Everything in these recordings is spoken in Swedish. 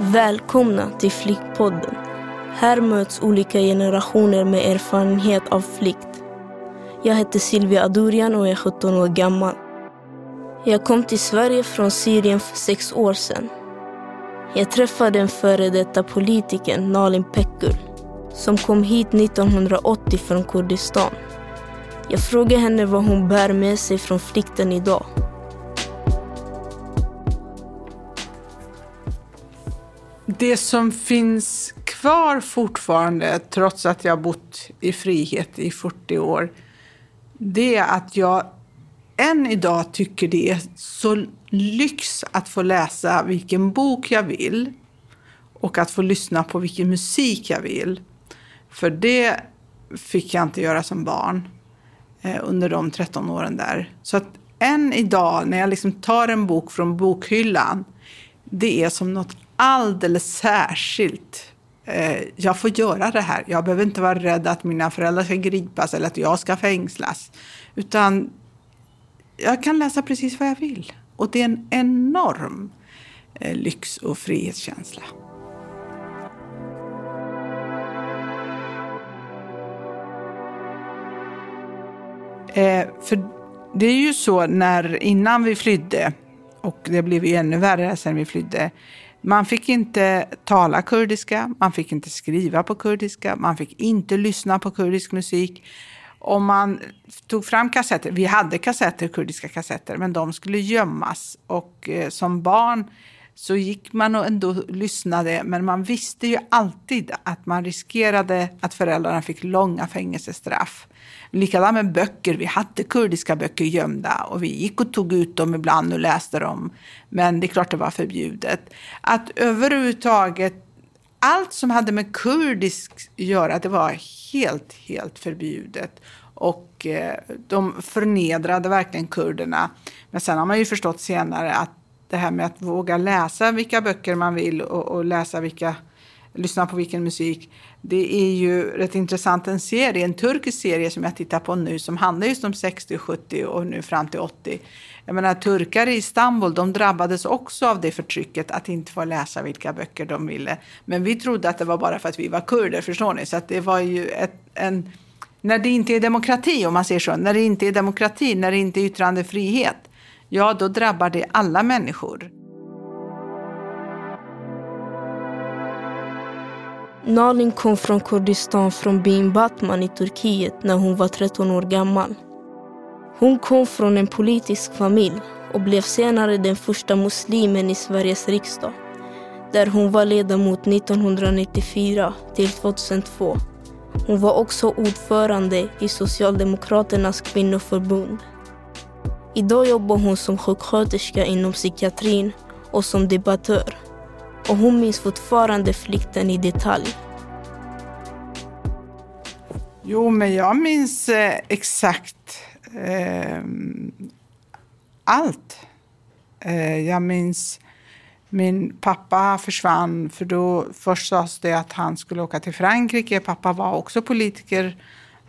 Välkomna till Flickpodden. Här möts olika generationer med erfarenhet av flykt. Jag heter Silvia Adurian och är 17 år gammal. Jag kom till Sverige från Syrien för sex år sedan. Jag träffade den före detta politikern Nalin Pekgul som kom hit 1980 från Kurdistan. Jag frågade henne vad hon bär med sig från flykten idag. Det som finns kvar fortfarande, trots att jag bott i frihet i 40 år, det är att jag än idag tycker det är så lyx att få läsa vilken bok jag vill och att få lyssna på vilken musik jag vill. För det fick jag inte göra som barn eh, under de 13 åren där. Så att än idag när jag liksom tar en bok från bokhyllan, det är som något alldeles särskilt. Eh, jag får göra det här. Jag behöver inte vara rädd att mina föräldrar ska gripas eller att jag ska fängslas. Utan jag kan läsa precis vad jag vill. Och det är en enorm eh, lyx och frihetskänsla. Eh, för det är ju så när innan vi flydde, och det blev ju ännu värre sen vi flydde, man fick inte tala kurdiska, man fick inte skriva på kurdiska, man fick inte lyssna på kurdisk musik. Om man tog fram kassetter, vi hade kassetter, kurdiska kassetter, men de skulle gömmas. Och eh, som barn så gick man och ändå lyssnade, men man visste ju alltid att man riskerade att föräldrarna fick långa fängelsestraff. Likadant med böcker. Vi hade kurdiska böcker gömda och vi gick och tog ut dem ibland och läste dem. Men det är klart det var förbjudet. Att överhuvudtaget allt som hade med kurdisk att göra, det var helt, helt förbjudet. Och eh, de förnedrade verkligen kurderna. Men sen har man ju förstått senare att det här med att våga läsa vilka böcker man vill och, och läsa vilka, lyssna på vilken musik. Det är ju rätt intressant. En serie, en turkisk serie som jag tittar på nu som handlar just om 60, 70 och nu fram till 80. Jag menar turkar i Istanbul, de drabbades också av det förtrycket att inte få läsa vilka böcker de ville. Men vi trodde att det var bara för att vi var kurder, förstår ni? Så att det var ju ett, en... När det inte är demokrati, om man säger så, när det inte är demokrati, när det inte är yttrandefrihet, ja då drabbar det alla människor. Nalin kom från Kurdistan från byn Batman i Turkiet när hon var 13 år gammal. Hon kom från en politisk familj och blev senare den första muslimen i Sveriges riksdag där hon var ledamot 1994 till 2002. Hon var också ordförande i Socialdemokraternas kvinnoförbund. Idag jobbar hon som sjuksköterska inom psykiatrin och som debattör. Och hon minns fortfarande flykten i detalj. Jo, men jag minns eh, exakt eh, allt. Eh, jag minns min pappa försvann, för då först sades det att han skulle åka till Frankrike. Pappa var också politiker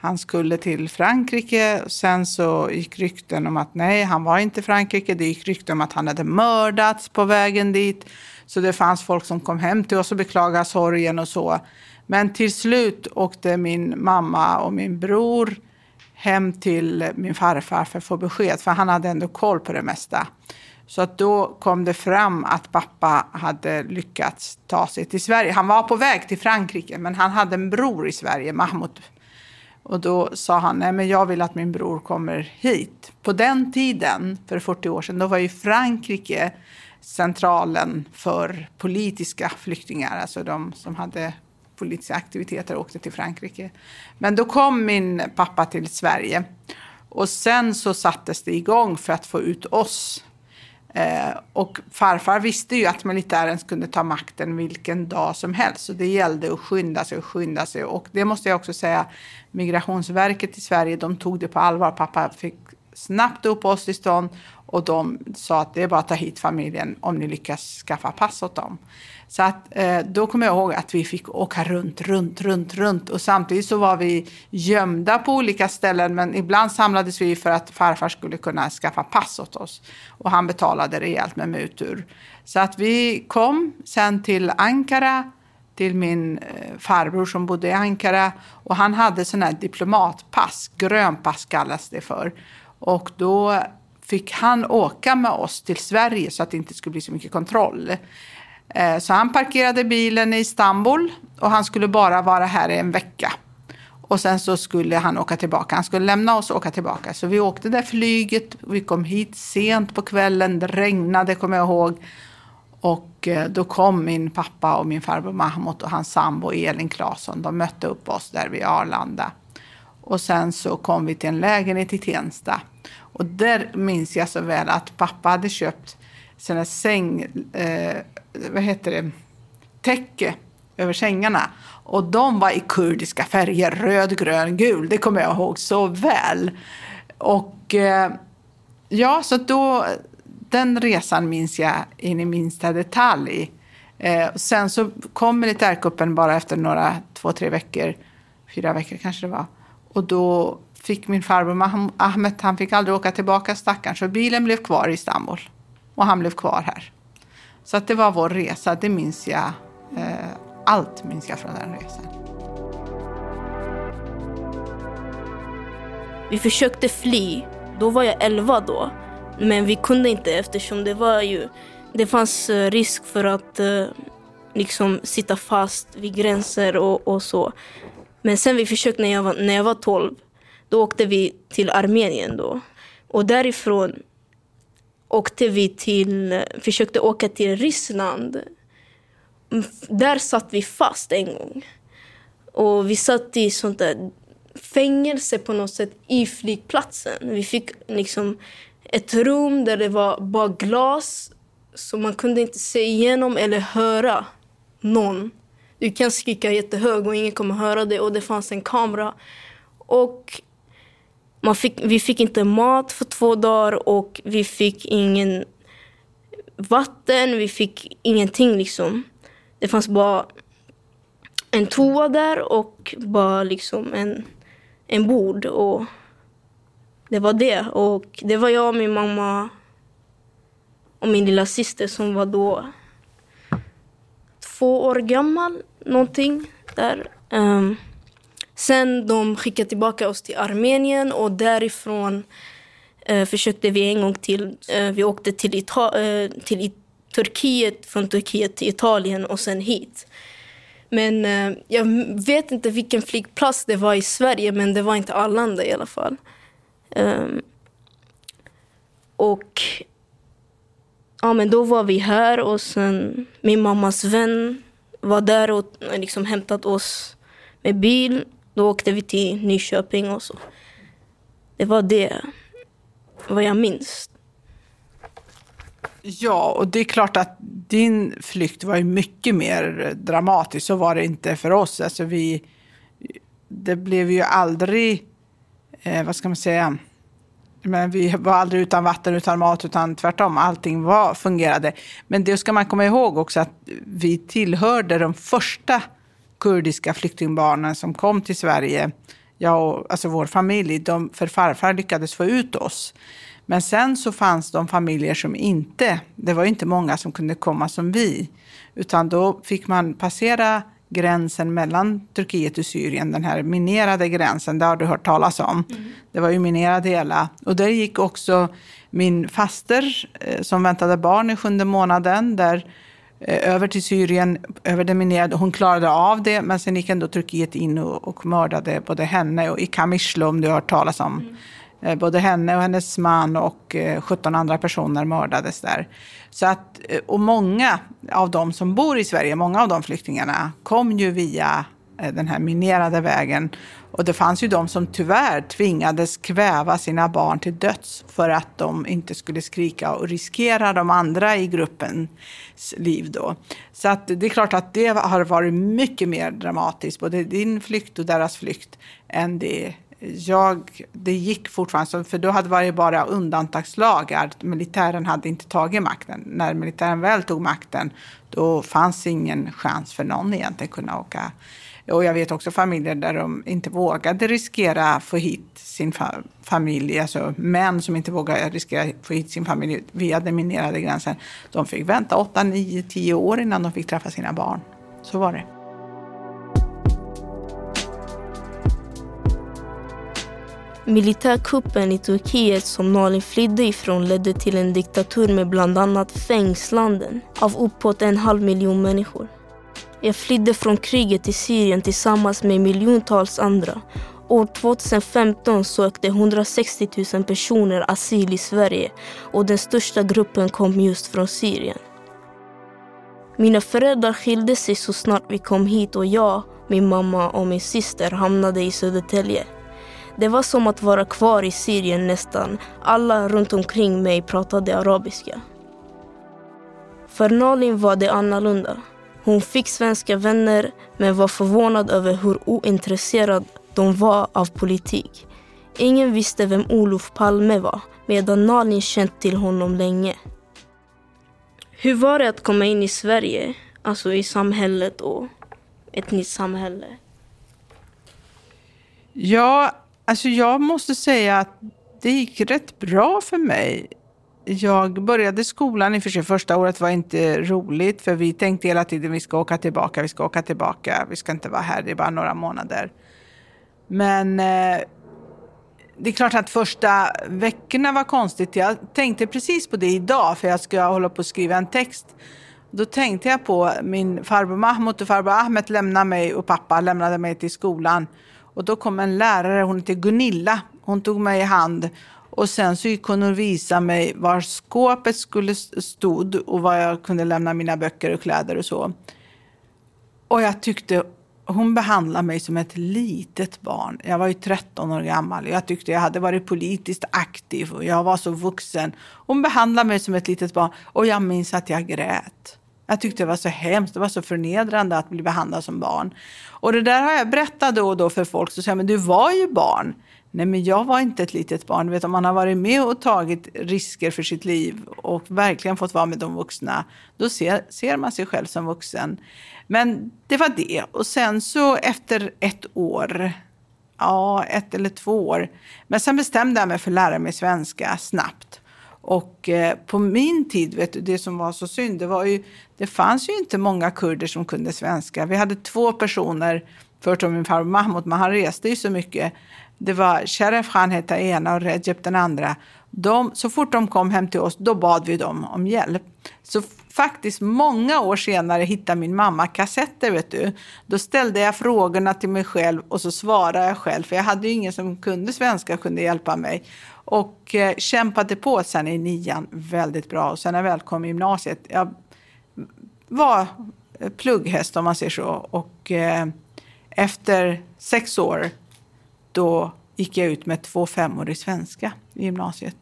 han skulle till Frankrike. Sen så gick rykten om att nej, han var inte i Frankrike. Det gick rykten om att han hade mördats på vägen dit. Så det fanns folk som kom hem till oss och beklagade sorgen och så. Men till slut åkte min mamma och min bror hem till min farfar för att få besked, för han hade ändå koll på det mesta. Så att då kom det fram att pappa hade lyckats ta sig till Sverige. Han var på väg till Frankrike, men han hade en bror i Sverige, Mahmoud och då sa han, nej men jag vill att min bror kommer hit. På den tiden, för 40 år sedan, då var ju Frankrike centralen för politiska flyktingar, alltså de som hade politiska aktiviteter och åkte till Frankrike. Men då kom min pappa till Sverige och sen så sattes det igång för att få ut oss Eh, och farfar visste ju att militären kunde ta makten vilken dag som helst. Så det gällde att skynda sig och skynda sig. Och det måste jag också säga, Migrationsverket i Sverige, de tog det på allvar. Pappa fick snabbt uppehållstillstånd och de sa att det är bara att ta hit familjen om ni lyckas skaffa pass åt dem. Så att, eh, då kommer jag ihåg att vi fick åka runt, runt, runt, runt och samtidigt så var vi gömda på olika ställen men ibland samlades vi för att farfar skulle kunna skaffa pass åt oss och han betalade rejält med mutor. Så att vi kom sen till Ankara till min eh, farbror som bodde i Ankara och han hade sån här diplomatpass, grönpass kallas det för. Och då fick han åka med oss till Sverige så att det inte skulle bli så mycket kontroll. Eh, så han parkerade bilen i Istanbul och han skulle bara vara här i en vecka. Och sen så skulle han åka tillbaka. Han skulle lämna oss och åka tillbaka. Så vi åkte det flyget. Vi kom hit sent på kvällen. Det regnade kommer jag ihåg. Och eh, då kom min pappa och min farbror Mahmoud och hans sambo Elin Claesson. De mötte upp oss där vid Arlanda. Och sen så kom vi till en lägenhet i Tensta. Och där minns jag så väl att pappa hade köpt sina säng, eh, vad heter det, täcke över sängarna. Och de var i kurdiska färger, röd, grön, gul. Det kommer jag ihåg så väl. Och eh, ja, så då, den resan minns jag in i minsta detalj. Eh, sen så kom militärkuppen bara efter några, två, tre veckor, fyra veckor kanske det var. Och då fick min farbror Ahmed, han fick aldrig åka tillbaka stackaren, så bilen blev kvar i Istanbul. Och han blev kvar här. Så att det var vår resa, det minns jag. Eh, allt minns jag från den resan. Vi försökte fly. Då var jag 11 då. Men vi kunde inte eftersom det var ju... Det fanns eh, risk för att eh, liksom sitta fast vid gränser och, och så. Men sen vi försökte när jag, var, när jag var 12. Då åkte vi till Armenien då. Och därifrån åkte vi till, försökte åka till Ryssland. Där satt vi fast en gång. Och vi satt i sånt där fängelse på något sätt i flygplatsen. Vi fick liksom ett rum där det var bara glas så man kunde inte se igenom eller höra någon. Du kan skrika jättehög och ingen kommer höra det och det fanns en kamera. Och man fick, vi fick inte mat för två dagar och vi fick ingen vatten, vi fick ingenting liksom. Det fanns bara en toa där och bara liksom en, en bord. Och det var det. Och det var jag, min mamma och min lilla syster som var då två år gammal, någonting där. Um, Sen de skickade tillbaka oss till Armenien och därifrån eh, försökte vi en gång till. Eh, vi åkte till, Ita eh, till I Turkiet, från Turkiet till Italien och sen hit. Men eh, jag vet inte vilken flygplats det var i Sverige, men det var inte Arlanda i alla fall. Ehm, och ja, men då var vi här och sen min mammas vän var där och eh, liksom hämtat oss med bil. Då åkte vi till Nyköping och så. Det var det, vad jag minns. Ja, och det är klart att din flykt var ju mycket mer dramatisk. Så var det inte för oss. Alltså vi, det blev ju aldrig, eh, vad ska man säga, men vi var aldrig utan vatten, utan mat, utan tvärtom. Allting var, fungerade. Men det ska man komma ihåg också att vi tillhörde de första kurdiska flyktingbarnen som kom till Sverige, jag och, alltså vår familj, de, för farfar lyckades få ut oss. Men sen så fanns de familjer som inte, det var inte många som kunde komma som vi, utan då fick man passera gränsen mellan Turkiet och Syrien, den här minerade gränsen, det har du hört talas om. Mm. Det var ju minerad hela. Och där gick också min faster eh, som väntade barn i sjunde månaden, där Eh, över till Syrien, över det minerade. Hon klarade av det, men sen gick ändå Turkiet in och, och mördade både henne och i Kamishlo, om du har hört talas om. Mm. Både henne och hennes man och eh, 17 andra personer mördades där. Så att, och många av de som bor i Sverige, många av de flyktingarna, kom ju via den här minerade vägen. Och det fanns ju de som tyvärr tvingades kväva sina barn till döds för att de inte skulle skrika och riskera de andra i gruppens liv. Då. Så att det är klart att det har varit mycket mer dramatiskt, både din flykt och deras flykt, än det jag, det gick fortfarande, för då hade det varit bara undantagslagar. Militären hade inte tagit makten. När militären väl tog makten, då fanns ingen chans för någon egentligen kunna åka. Och jag vet också familjer där de inte vågade riskera att få hit sin fa familj, alltså män som inte vågade riskera att få hit sin familj via den minerade gränsen. De fick vänta 8, 9, 10 år innan de fick träffa sina barn. Så var det. Militärkuppen i Turkiet som Nalin flydde ifrån ledde till en diktatur med bland annat fängslanden av uppåt en halv miljon människor. Jag flydde från kriget i Syrien tillsammans med miljontals andra. År 2015 sökte 160 000 personer asyl i Sverige och den största gruppen kom just från Syrien. Mina föräldrar skilde sig så snart vi kom hit och jag, min mamma och min syster hamnade i Södertälje. Det var som att vara kvar i Syrien nästan. Alla runt omkring mig pratade arabiska. För Nalin var det annorlunda. Hon fick svenska vänner men var förvånad över hur ointresserad de var av politik. Ingen visste vem Olof Palme var medan Nalin känt till honom länge. Hur var det att komma in i Sverige, alltså i samhället och ett nytt samhälle? Ja, alltså jag måste säga att det gick rätt bra för mig. Jag började skolan, i och för sig första året var inte roligt för vi tänkte hela tiden vi ska åka tillbaka, vi ska åka tillbaka, vi ska inte vara här, det är bara några månader. Men eh, det är klart att första veckorna var konstigt. Jag tänkte precis på det idag för jag ska hålla på att skriva en text. Då tänkte jag på min farbror Mahmoud och farbror Ahmed lämnade mig och pappa lämnade mig till skolan. Och då kom en lärare, hon heter Gunilla. Hon tog mig i hand och sen så gick hon och visade mig var skåpet skulle stod och var jag kunde lämna mina böcker och kläder och så. Och jag tyckte hon behandlade mig som ett litet barn. Jag var ju 13 år gammal. Jag tyckte jag hade varit politiskt aktiv och jag var så vuxen. Hon behandlade mig som ett litet barn och jag minns att jag grät. Jag tyckte det var så hemskt, det var så förnedrande att bli behandlad som barn. Och det där har jag berättat då och då för folk så säger, men du var ju barn. Nej, men jag var inte ett litet barn. Du vet, om man har varit med och tagit risker för sitt liv och verkligen fått vara med de vuxna, då ser, ser man sig själv som vuxen. Men det var det. Och sen så efter ett år, ja, ett eller två år, men sen bestämde jag mig för att lära mig svenska snabbt. Och eh, på min tid, vet du, det som var så synd, det var ju, det fanns ju inte många kurder som kunde svenska. Vi hade två personer, förutom min farbror Mahmoud, men han reste ju så mycket. Det var Sharef Khan hette ena och Recep den andra. De, så fort de kom hem till oss, då bad vi dem om hjälp. Så faktiskt många år senare hittade min mamma kassetter, vet du. Då ställde jag frågorna till mig själv och så svarade jag själv, för jag hade ju ingen som kunde svenska och kunde hjälpa mig. Och eh, kämpade på sen i nian väldigt bra. Och sen när jag väl kom i gymnasiet, jag var plugghäst om man säger så. Och eh, efter sex år, då gick jag ut med två femmor i svenska i gymnasiet.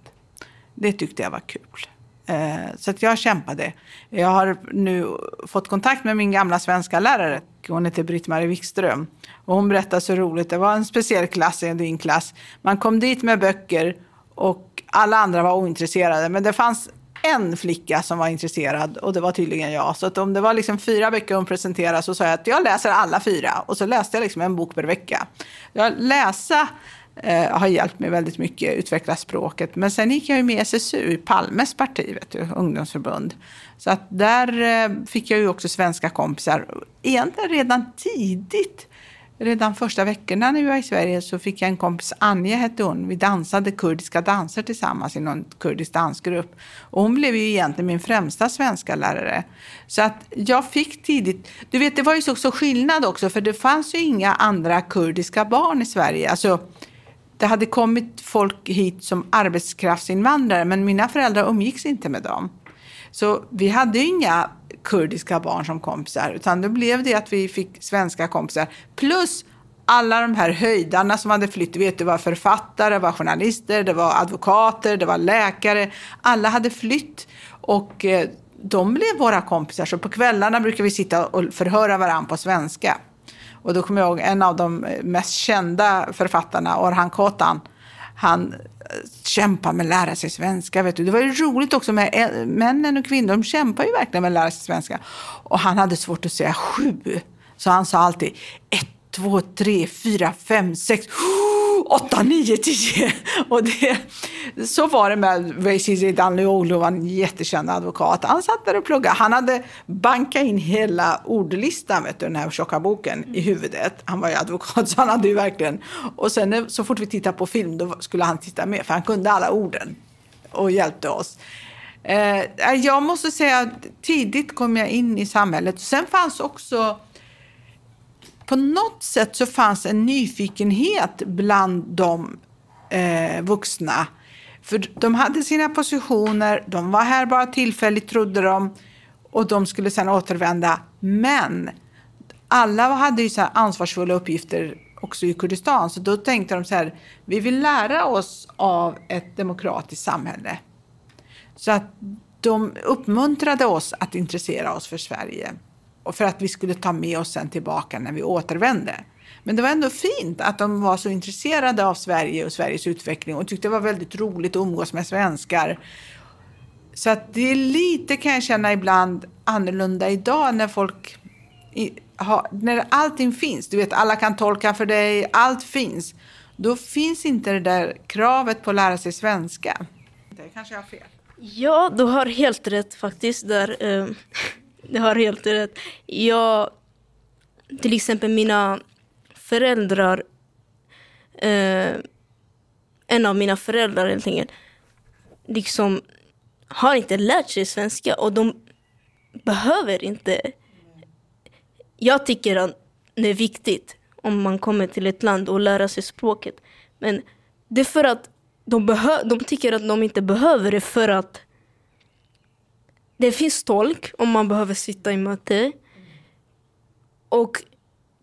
Det tyckte jag var kul. Eh, så att jag kämpade. Jag har nu fått kontakt med min gamla svenska lärare. Hon heter Britt-Marie Wikström. Och hon berättade så roligt. Det var en speciell klass i din klass. Man kom dit med böcker och alla andra var ointresserade. Men det fanns en flicka som var intresserad och det var tydligen jag. Så att om det var liksom fyra böcker hon presenterade så sa jag att jag läser alla fyra. Och så läste jag liksom en bok per vecka. Jag läsa eh, har hjälpt mig väldigt mycket utveckla språket. Men sen gick jag ju med i SSU, Palmes parti, vet du, ungdomsförbund. Så att där eh, fick jag ju också svenska kompisar. Egentligen redan tidigt Redan första veckorna när vi var i Sverige så fick jag en kompis, Anja hette hon. Vi dansade kurdiska danser tillsammans i någon kurdisk dansgrupp. Och hon blev ju egentligen min främsta svenska lärare. Så att jag fick tidigt, du vet det var ju så, så skillnad också för det fanns ju inga andra kurdiska barn i Sverige. Alltså, det hade kommit folk hit som arbetskraftsinvandrare men mina föräldrar umgicks inte med dem. Så vi hade ju inga kurdiska barn som kompisar. Utan då blev det att vi fick svenska kompisar. Plus alla de här höjdarna som hade flytt. Vet, det var författare, det var journalister, det var advokater, det var läkare. Alla hade flytt. Och eh, de blev våra kompisar. Så på kvällarna brukar vi sitta och förhöra varandra på svenska. Och då kommer jag ihåg en av de eh, mest kända författarna, Orhan Kotan, han eh, kämpar med att lära sig svenska. Vet du. Det var ju roligt också med eh, männen och kvinnor, de kämpar ju verkligen med att lära sig svenska. Och han hade svårt att säga sju, så han sa alltid ett, två, tre, fyra, fem, sex, åtta, nio, tio. Och det, så var det med Vaisizi Danlioglu, en jättekänd advokat. Han satt där och pluggade. Han hade bankat in hela ordlistan, vet du, den här tjocka boken, i huvudet. Han var ju advokat, så han hade ju verkligen... Och sen eh, så fort vi tittade på film, då skulle han titta med, för han kunde alla orden och hjälpte oss. Eh, jag måste säga att tidigt kom jag in i samhället. Sen fanns också på något sätt så fanns en nyfikenhet bland de eh, vuxna. För de hade sina positioner, de var här bara tillfälligt trodde de och de skulle sedan återvända. Men alla hade ju så ansvarsfulla uppgifter också i Kurdistan. Så då tänkte de så här, vi vill lära oss av ett demokratiskt samhälle. Så att de uppmuntrade oss att intressera oss för Sverige för att vi skulle ta med oss sen tillbaka när vi återvände. Men det var ändå fint att de var så intresserade av Sverige och Sveriges utveckling och tyckte det var väldigt roligt att umgås med svenskar. Så att det är lite, kan jag känna ibland, annorlunda idag när folk när allting finns, du vet alla kan tolka för dig, allt finns. Då finns inte det där kravet på att lära sig svenska. Det kanske jag har fel. Ja, du har helt rätt faktiskt där. Eh, du har helt rätt. Jag, till exempel mina föräldrar, eh, en av mina föräldrar helt enkelt, liksom har inte lärt sig svenska och de behöver inte. Jag tycker att det är viktigt om man kommer till ett land och lära sig språket. Men det är för att de, de tycker att de inte behöver det för att det finns tolk om man behöver sitta i möte. Och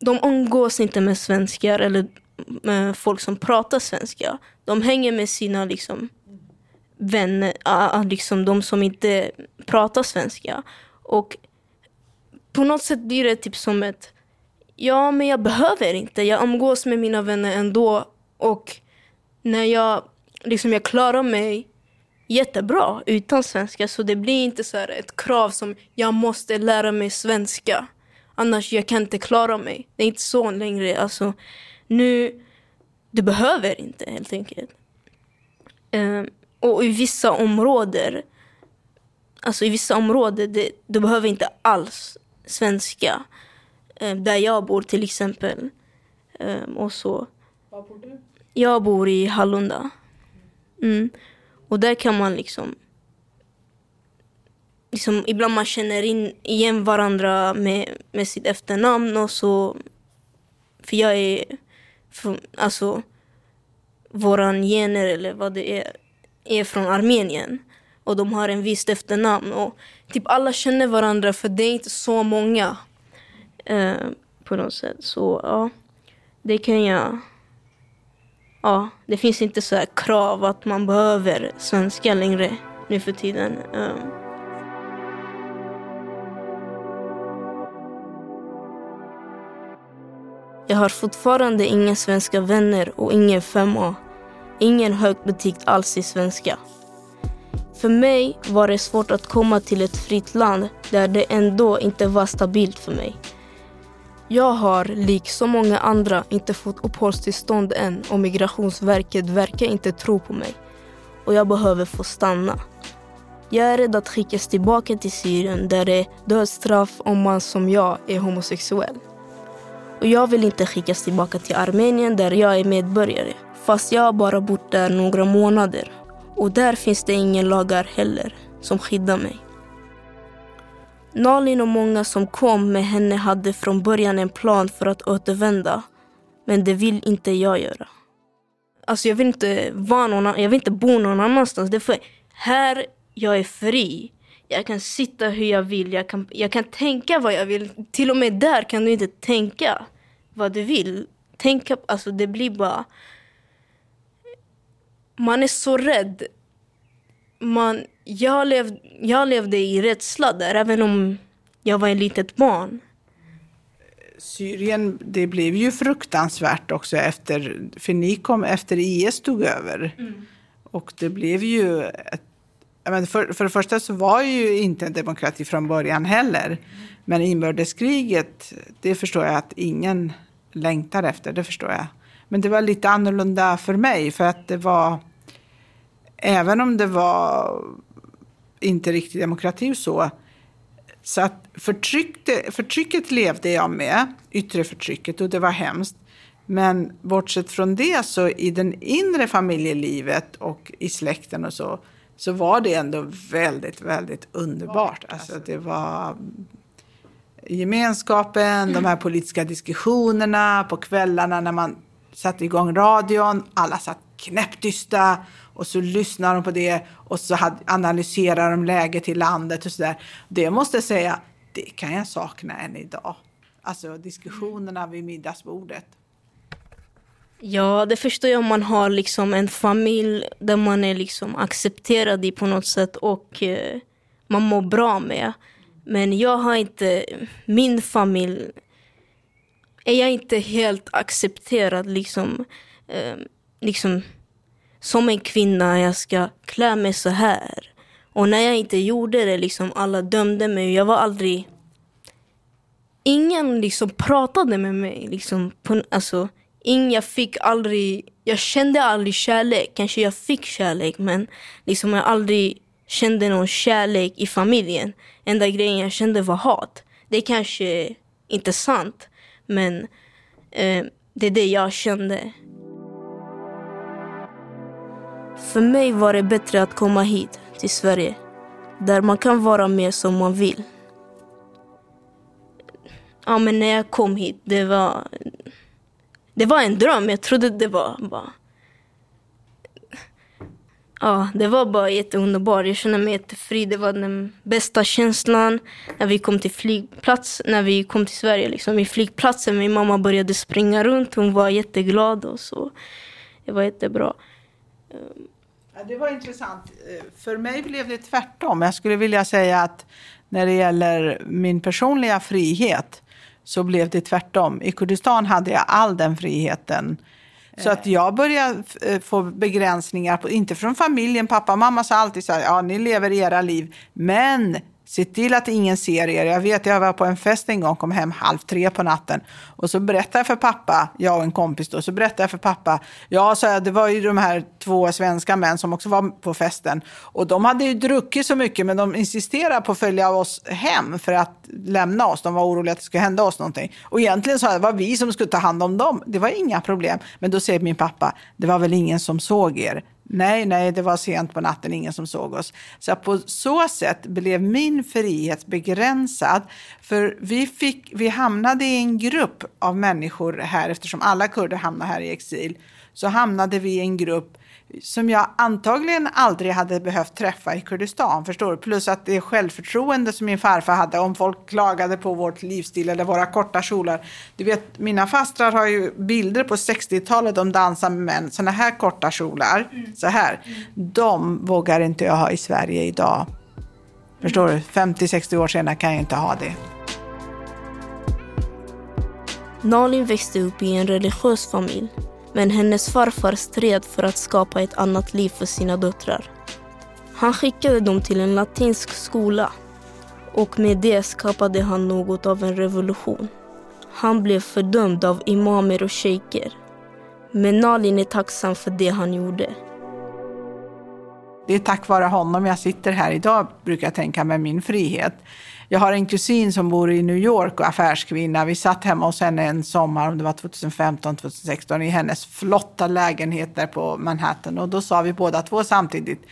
de umgås inte med svenskar eller med folk som pratar svenska. De hänger med sina liksom, vänner, liksom de som inte pratar svenska. Och på något sätt blir det typ som ett, ja men jag behöver inte, jag umgås med mina vänner ändå. Och när jag, liksom jag klarar mig jättebra utan svenska. Så det blir inte så ett krav som jag måste lära mig svenska. Annars jag kan inte klara mig. Det är inte så längre. Alltså, nu, du behöver inte helt enkelt. Um, och i vissa områden, alltså i vissa områden, det, du behöver inte alls svenska. Um, där jag bor till exempel. Um, och så. Var bor du? Jag bor i Hallunda. Mm. Och där kan man liksom... liksom ibland man känner in, igen varandra med, med sitt efternamn och så... För jag är... För, alltså, våran gener eller vad det är, är från Armenien. Och de har en visst efternamn. Och typ alla känner varandra för det är inte så många. Eh, på något sätt. Så ja, det kan jag ja, det finns inte så här krav att man behöver svenska längre nu för tiden. Ehm. Jag har fortfarande inga svenska vänner och ingen 5A. Ingen högt betyg alls i svenska. För mig var det svårt att komma till ett fritt land där det ändå inte var stabilt för mig. Jag har, lik så många andra, inte fått uppehållstillstånd än och Migrationsverket verkar inte tro på mig. Och jag behöver få stanna. Jag är rädd att skickas tillbaka till Syrien där det är dödsstraff om man som jag är homosexuell. Och jag vill inte skickas tillbaka till Armenien där jag är medborgare. Fast jag har bara bott där några månader. Och där finns det ingen lagar heller som skyddar mig. Nalin och många som kom med henne hade från början en plan för att återvända. Men det vill inte jag göra. Alltså jag vill inte, vara någon, jag vill inte bo någon annanstans. Det för här jag är fri. Jag kan sitta hur jag vill, jag kan, jag kan tänka vad jag vill. Till och med där kan du inte tänka vad du vill. Tänka, alltså det blir bara... Man är så rädd. Man, jag, lev, jag levde i rädsla där, även om jag var ett litet barn. Syrien, det blev ju fruktansvärt också efter, för ni kom efter IS tog över. Mm. Och det blev ju, ett, men för, för det första så var ju inte en demokrati från början heller. Mm. Men inbördeskriget, det förstår jag att ingen längtar efter, det förstår jag. Men det var lite annorlunda för mig för att det var, även om det var inte riktigt demokrati så, så att förtrycket, förtrycket levde jag med, yttre förtrycket, och det var hemskt. Men bortsett från det så i det inre familjelivet och i släkten och så, så var det ändå väldigt, väldigt underbart. Alltså det var gemenskapen, de här politiska diskussionerna på kvällarna när man satte igång radion, alla satt knäpptysta och så lyssnar de på det och så analyserar de läget i landet och sådär. Det måste jag säga, det kan jag sakna än idag. Alltså diskussionerna vid middagsbordet. Ja, det förstår jag om man har liksom en familj där man är liksom accepterad i på något sätt och eh, man mår bra med. Men jag har inte, min familj är jag inte helt accepterad liksom, eh, liksom som en kvinna, jag ska klä mig så här. Och när jag inte gjorde det, liksom alla dömde mig. Jag var aldrig... Ingen liksom pratade med mig. Liksom, på, alltså, ingen, jag fick aldrig... Jag kände aldrig kärlek. Kanske jag fick kärlek, men liksom jag aldrig kände någon kärlek i familjen. Enda grejen jag kände var hat. Det är kanske inte sant, men eh, det är det jag kände. För mig var det bättre att komma hit, till Sverige. Där man kan vara mer som man vill. Ja, men när jag kom hit, det var... Det var en dröm. Jag trodde det var bara... Ja, det var bara jätteunderbart. Jag kände mig jättefri. Det var den bästa känslan när vi kom till flygplats, när vi kom till Sverige. Liksom. I flygplatsen, min mamma började springa runt. Hon var jätteglad och så. Det var jättebra. Ja, det var intressant. För mig blev det tvärtom. Jag skulle vilja säga att när det gäller min personliga frihet så blev det tvärtom. I Kurdistan hade jag all den friheten. Så att jag började eh, få begränsningar, på, inte från familjen. Pappa och mamma sa alltid så här, ja ni lever era liv. Men Se till att ingen ser er. Jag vet, jag var på en fest en gång, kom hem halv tre på natten. Och så berättade jag för pappa, jag och en kompis då, så berättade jag för pappa. Ja, sa jag, det var ju de här två svenska män som också var på festen. Och de hade ju druckit så mycket, men de insisterade på att följa oss hem för att lämna oss. De var oroliga att det skulle hända oss någonting. Och egentligen sa jag, det var vi som skulle ta hand om dem. Det var inga problem. Men då säger min pappa, det var väl ingen som såg er. Nej, nej, det var sent på natten, ingen som såg oss. Så på så sätt blev min frihet begränsad. För vi, fick, vi hamnade i en grupp av människor här, eftersom alla kurder hamnade här i exil, så hamnade vi i en grupp som jag antagligen aldrig hade behövt träffa i Kurdistan. Förstår du? Plus att det självförtroende som min farfar hade om folk klagade på vårt livsstil eller våra korta kjolar. Du vet, mina fastrar har ju bilder på 60-talet, de dansar med män, sådana här korta kjolar, mm. så här. Mm. De vågar inte jag ha i Sverige idag. Förstår du? 50-60 år senare kan jag inte ha det. Nalin växte upp i en religiös familj men hennes farfar stred för att skapa ett annat liv för sina döttrar. Han skickade dem till en latinsk skola och med det skapade han något av en revolution. Han blev fördömd av imamer och shejker. Men Nalin är tacksam för det han gjorde. Det är tack vare honom jag sitter här idag, brukar jag tänka med min frihet. Jag har en kusin som bor i New York och affärskvinna. Vi satt hemma hos henne en sommar, om det var 2015, 2016, i hennes flotta lägenhet där på Manhattan. Och då sa vi båda två samtidigt,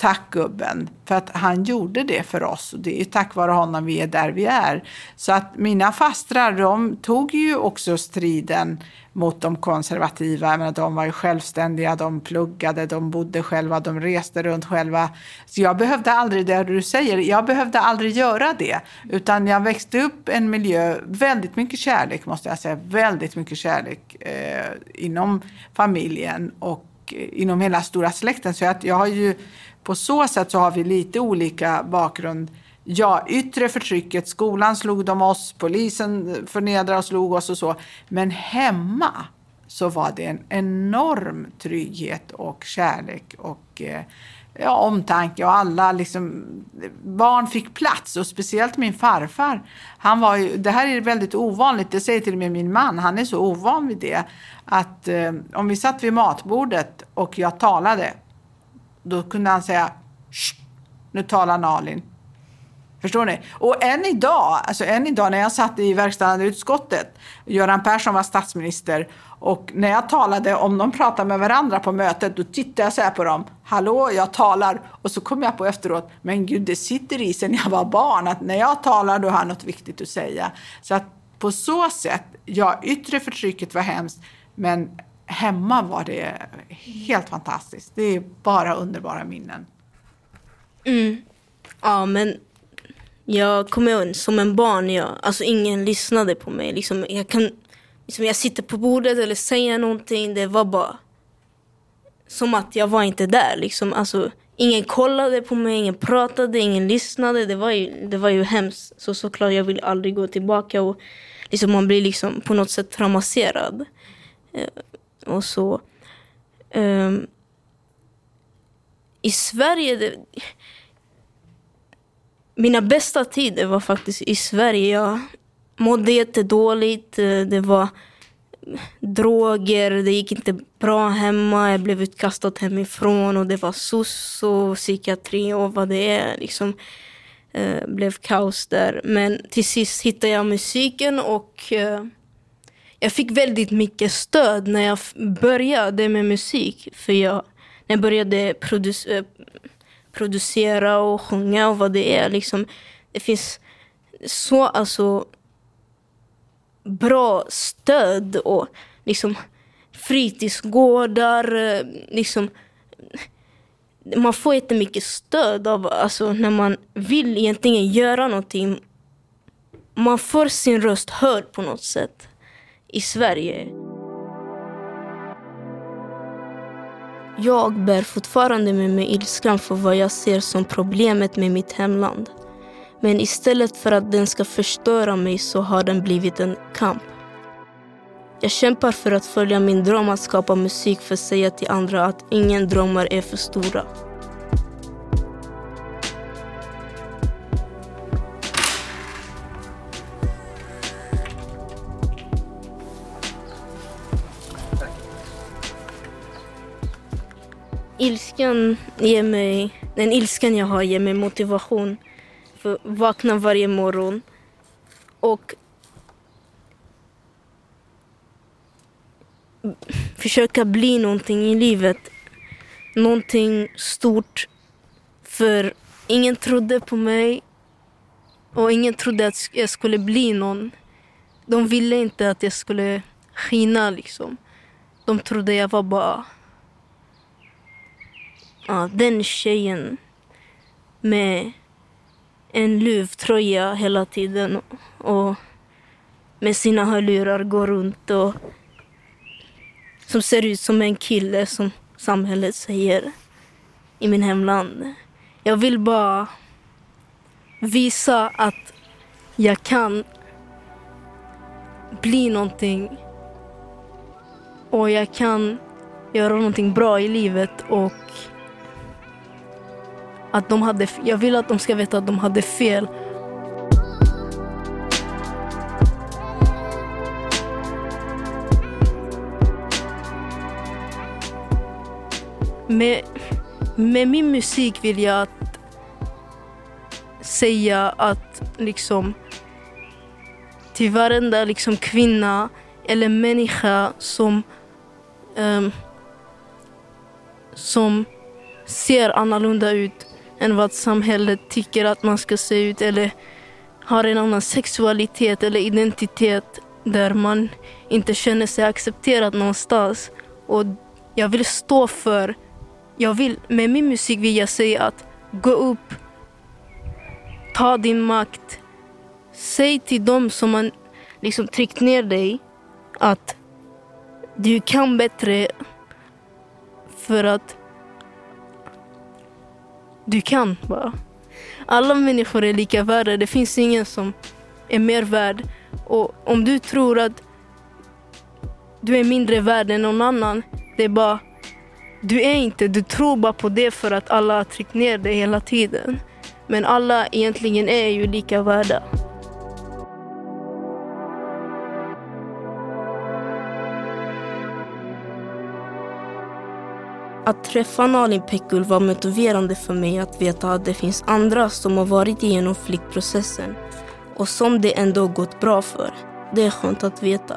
tack gubben, för att han gjorde det för oss. Och det är tack vare honom vi är där vi är. Så att mina fastrar, de tog ju också striden mot de konservativa. Men de var ju självständiga, de pluggade, de bodde själva, de reste runt själva. Så jag behövde aldrig det du säger, jag behövde aldrig göra det. Utan jag växte upp i en miljö, väldigt mycket kärlek måste jag säga, väldigt mycket kärlek eh, inom familjen och eh, inom hela stora släkten. Så att jag har ju, på så sätt så har vi lite olika bakgrund ja, yttre förtrycket, skolan slog de oss, polisen förnedrade och slog oss och så. Men hemma så var det en enorm trygghet och kärlek och eh, ja, omtanke och alla liksom, barn fick plats och speciellt min farfar. Han var ju, det här är väldigt ovanligt, det säger till och med min man, han är så ovan vid det. Att eh, om vi satt vid matbordet och jag talade, då kunde han säga nu talar Nalin. Förstår ni? Och än idag, alltså än idag när jag satt i verkställande utskottet, Göran Persson var statsminister och när jag talade, om de pratade med varandra på mötet, då tittade jag så här på dem. Hallå, jag talar. Och så kom jag på efteråt, men gud, det sitter i sen jag var barn, att när jag talar då har jag något viktigt att säga. Så att på så sätt, ja, yttre förtrycket var hemskt, men hemma var det helt fantastiskt. Det är bara underbara minnen. Mm. Ja, men jag kommer ihåg som en barn, jag, alltså ingen lyssnade på mig. Liksom, jag, kan, liksom, jag sitter på bordet eller säger någonting, det var bara som att jag var inte där. Liksom. Alltså, ingen kollade på mig, ingen pratade, ingen lyssnade. Det var ju, det var ju hemskt. Så såklart, jag vill aldrig gå tillbaka. Och liksom, man blir liksom på något sätt traumatiserad. Eh, och så. Um, I Sverige, det, mina bästa tider var faktiskt i Sverige. Jag mådde jättedåligt. Eh, det var droger, det gick inte bra hemma. Jag blev utkastad hemifrån och det var soc och psykiatri och vad det är. Liksom, eh, blev kaos där. Men till sist hittade jag musiken och eh, jag fick väldigt mycket stöd när jag började med musik. För jag, när jag började producera eh, producera och sjunga och vad det är. Liksom, det finns så alltså bra stöd och liksom fritidsgårdar. Eh, liksom, man får jättemycket stöd av, alltså, när man vill egentligen göra någonting. Man får sin röst hörd på något sätt i Sverige. Jag bär fortfarande med mig ilskan för vad jag ser som problemet med mitt hemland. Men istället för att den ska förstöra mig så har den blivit en kamp. Jag kämpar för att följa min dröm att skapa musik för att säga till andra att ingen drömmar är för stora. Ilskan ger mig, den ilskan jag har ger mig motivation för att vakna varje morgon. Och försöka bli någonting i livet. Någonting stort. För ingen trodde på mig och ingen trodde att jag skulle bli någon. De ville inte att jag skulle skina liksom. De trodde jag var bara ja, den tjejen med en luvtröja hela tiden och med sina hörlurar går runt och som ser ut som en kille som samhället säger i min hemland. Jag vill bara visa att jag kan bli någonting och jag kan göra någonting bra i livet och att de hade, jag vill att de ska veta att de hade fel. Med, med min musik vill jag att säga att liksom till varenda liksom kvinna eller människa som um, som ser annorlunda ut än vad samhället tycker att man ska se ut eller har en annan sexualitet eller identitet där man inte känner sig accepterad någonstans. Och jag vill stå för, jag vill, med min musik vill jag säga att gå upp, ta din makt, säg till dem som har liksom tryckt ner dig att du kan bättre för att du kan bara. Alla människor är lika värda. Det finns ingen som är mer värd. Och om du tror att du är mindre värd än någon annan, det är bara du är inte, du tror bara på det för att alla har tryckt ner dig hela tiden. Men alla egentligen är ju lika värda. Att träffa Nalin Pekul var motiverande för mig att veta att det finns andra som har varit igenom flyktprocessen och som det ändå gått bra för. Det är skönt att veta.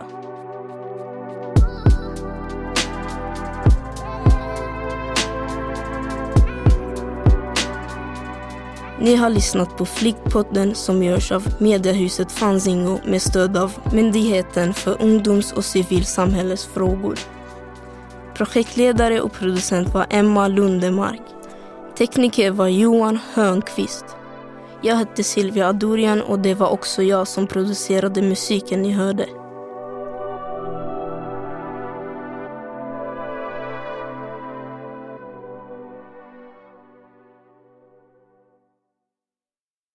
Ni har lyssnat på Flickpodden som görs av mediehuset Fanzingo med stöd av Myndigheten för ungdoms och civilsamhällesfrågor. Projektledare och producent var Emma Lundemark. Tekniker var Johan Hörnqvist. Jag hette Silvia Adorian och det var också jag som producerade musiken ni hörde.